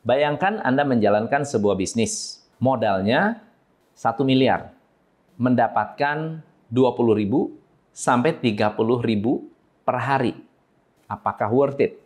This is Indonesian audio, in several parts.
Bayangkan Anda menjalankan sebuah bisnis. Modalnya 1 miliar. Mendapatkan 20 ribu sampai 30 ribu per hari. Apakah worth it?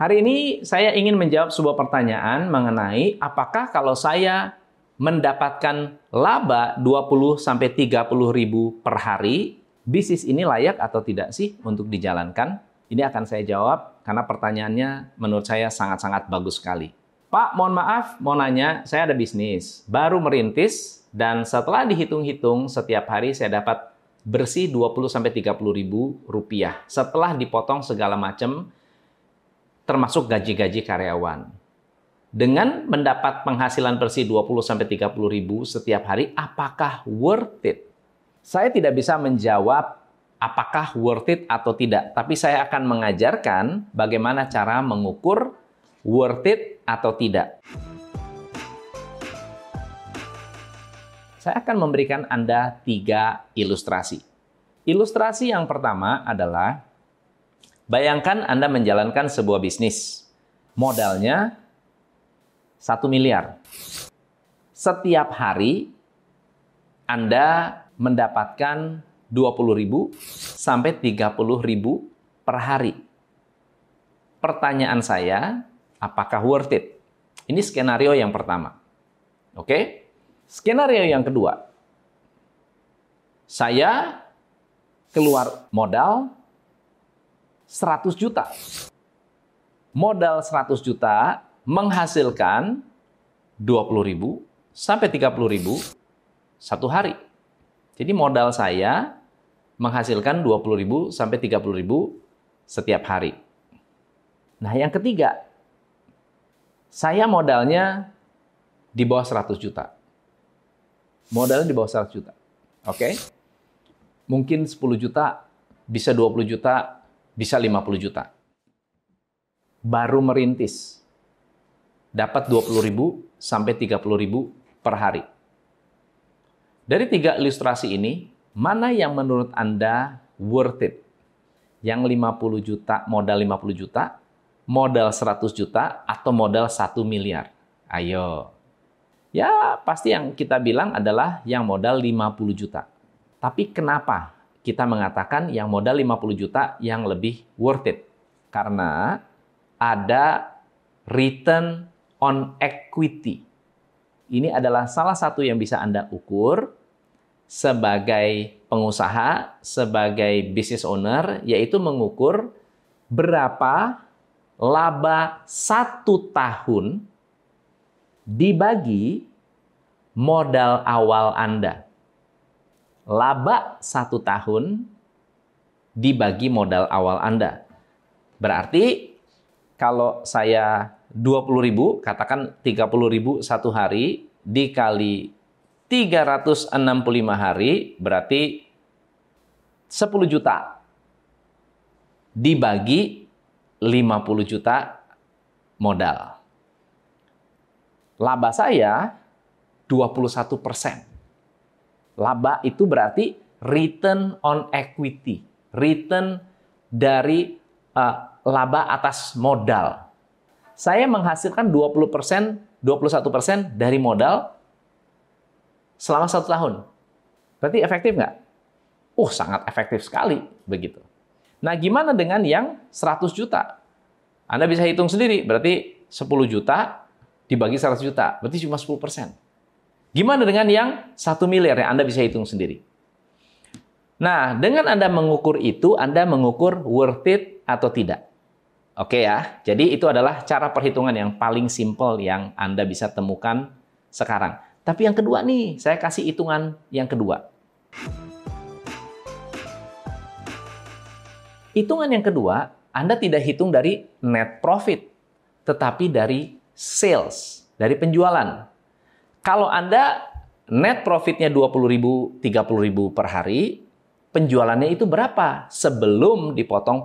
Hari ini saya ingin menjawab sebuah pertanyaan mengenai apakah kalau saya mendapatkan laba 20 sampai 30 ribu per hari, bisnis ini layak atau tidak sih untuk dijalankan? Ini akan saya jawab karena pertanyaannya menurut saya sangat-sangat bagus sekali. Pak, mohon maaf, mau nanya, saya ada bisnis, baru merintis, dan setelah dihitung-hitung setiap hari saya dapat bersih 20 sampai 30 ribu rupiah. Setelah dipotong segala macam, termasuk gaji-gaji karyawan. Dengan mendapat penghasilan bersih 20 sampai 30 ribu setiap hari, apakah worth it? Saya tidak bisa menjawab apakah worth it atau tidak, tapi saya akan mengajarkan bagaimana cara mengukur worth it atau tidak. Saya akan memberikan Anda tiga ilustrasi. Ilustrasi yang pertama adalah Bayangkan Anda menjalankan sebuah bisnis. Modalnya 1 miliar. Setiap hari Anda mendapatkan 20.000 sampai 30.000 per hari. Pertanyaan saya, apakah worth it? Ini skenario yang pertama. Oke? Skenario yang kedua. Saya keluar modal 100 juta. Modal 100 juta menghasilkan 20 ribu sampai 30 ribu satu hari. Jadi modal saya menghasilkan 20 ribu sampai 30 ribu setiap hari. Nah yang ketiga, saya modalnya di bawah 100 juta. Modalnya di bawah 100 juta. Oke? Okay? Mungkin 10 juta, bisa 20 juta, bisa 50 juta. Baru merintis. Dapat 20 ribu sampai 30 ribu per hari. Dari tiga ilustrasi ini, mana yang menurut Anda worth it? Yang 50 juta, modal 50 juta, modal 100 juta, atau modal 1 miliar? Ayo. Ya, pasti yang kita bilang adalah yang modal 50 juta. Tapi kenapa kita mengatakan yang modal 50 juta yang lebih worth it. Karena ada return on equity. Ini adalah salah satu yang bisa Anda ukur sebagai pengusaha, sebagai business owner, yaitu mengukur berapa laba satu tahun dibagi modal awal Anda laba satu tahun dibagi modal awal Anda. Berarti kalau saya 20 ribu, katakan 30 ribu satu hari, dikali 365 hari, berarti 10 juta. Dibagi 50 juta modal. Laba saya 21 persen. Laba itu berarti return on equity, return dari uh, laba atas modal. Saya menghasilkan 20%, 21% dari modal selama satu tahun. Berarti efektif nggak? Uh, sangat efektif sekali begitu. Nah, gimana dengan yang 100 juta? Anda bisa hitung sendiri, berarti 10 juta dibagi 100 juta, berarti cuma 10 persen. Gimana dengan yang satu miliar yang Anda bisa hitung sendiri? Nah, dengan Anda mengukur itu, Anda mengukur worth it atau tidak. Oke ya, jadi itu adalah cara perhitungan yang paling simple yang Anda bisa temukan sekarang. Tapi yang kedua nih, saya kasih hitungan yang kedua. Hitungan yang kedua, Anda tidak hitung dari net profit, tetapi dari sales, dari penjualan. Kalau Anda net profitnya 20 ribu, 30 ribu per hari, penjualannya itu berapa sebelum dipotong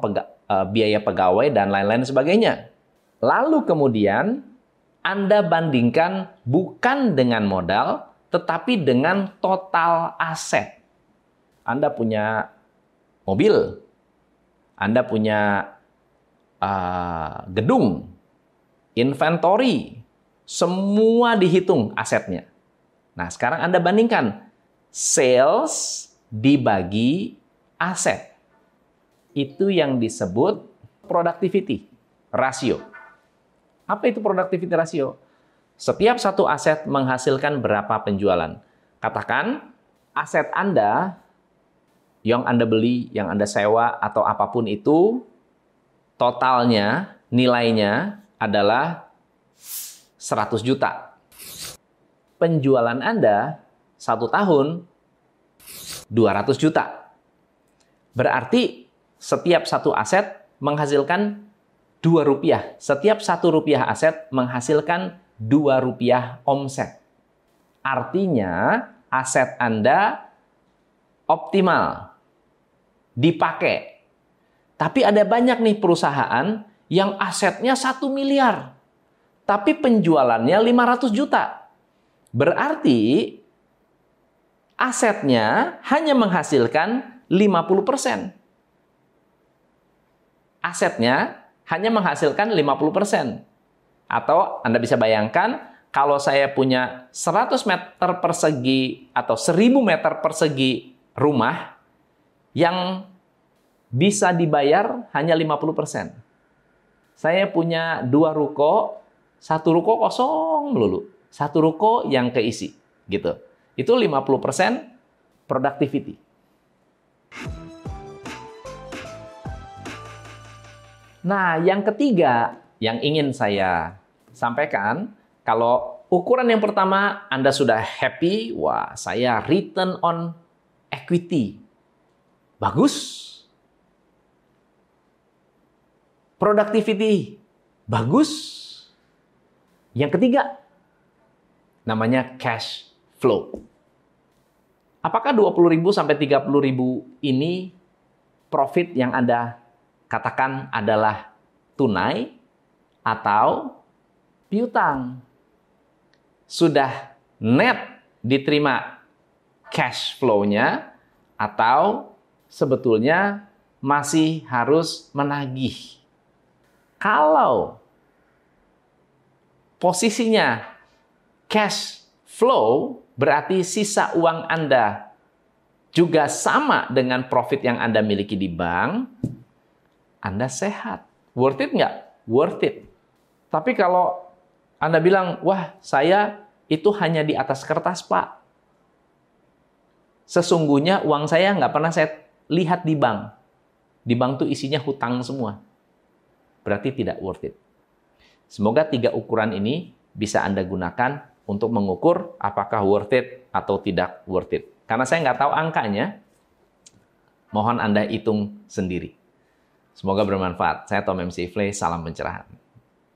biaya pegawai dan lain-lain sebagainya. Lalu kemudian Anda bandingkan bukan dengan modal, tetapi dengan total aset. Anda punya mobil, Anda punya uh, gedung, inventory, semua dihitung asetnya. Nah, sekarang Anda bandingkan sales dibagi aset. Itu yang disebut productivity ratio. Apa itu productivity ratio? Setiap satu aset menghasilkan berapa penjualan. Katakan aset Anda yang Anda beli, yang Anda sewa atau apa pun itu totalnya nilainya adalah 100 juta. Penjualan Anda satu tahun 200 juta. Berarti setiap satu aset menghasilkan 2 rupiah. Setiap satu rupiah aset menghasilkan 2 rupiah omset. Artinya aset Anda optimal, dipakai. Tapi ada banyak nih perusahaan yang asetnya 1 miliar, tapi penjualannya 500 juta. Berarti asetnya hanya menghasilkan 50%. Asetnya hanya menghasilkan 50%. Atau Anda bisa bayangkan, kalau saya punya 100 meter persegi atau 1000 meter persegi rumah, yang bisa dibayar hanya 50%. Saya punya dua ruko, satu ruko kosong melulu. Satu ruko yang keisi. gitu. Itu 50% productivity. Nah, yang ketiga yang ingin saya sampaikan, kalau ukuran yang pertama Anda sudah happy, wah saya return on equity. Bagus. Productivity. Bagus. Yang ketiga, namanya cash flow. Apakah 20.000 sampai 30.000 ini profit yang Anda katakan adalah tunai atau piutang. Sudah net diterima cash flow-nya atau sebetulnya masih harus menagih. Kalau posisinya cash flow berarti sisa uang Anda juga sama dengan profit yang Anda miliki di bank, anda sehat. Worth it nggak? Worth it. Tapi kalau Anda bilang, wah saya itu hanya di atas kertas Pak. Sesungguhnya uang saya nggak pernah saya lihat di bank. Di bank tuh isinya hutang semua. Berarti tidak worth it. Semoga tiga ukuran ini bisa Anda gunakan untuk mengukur apakah worth it atau tidak worth it. Karena saya nggak tahu angkanya, mohon Anda hitung sendiri. Semoga bermanfaat. Saya Tom MC Ifle, salam pencerahan.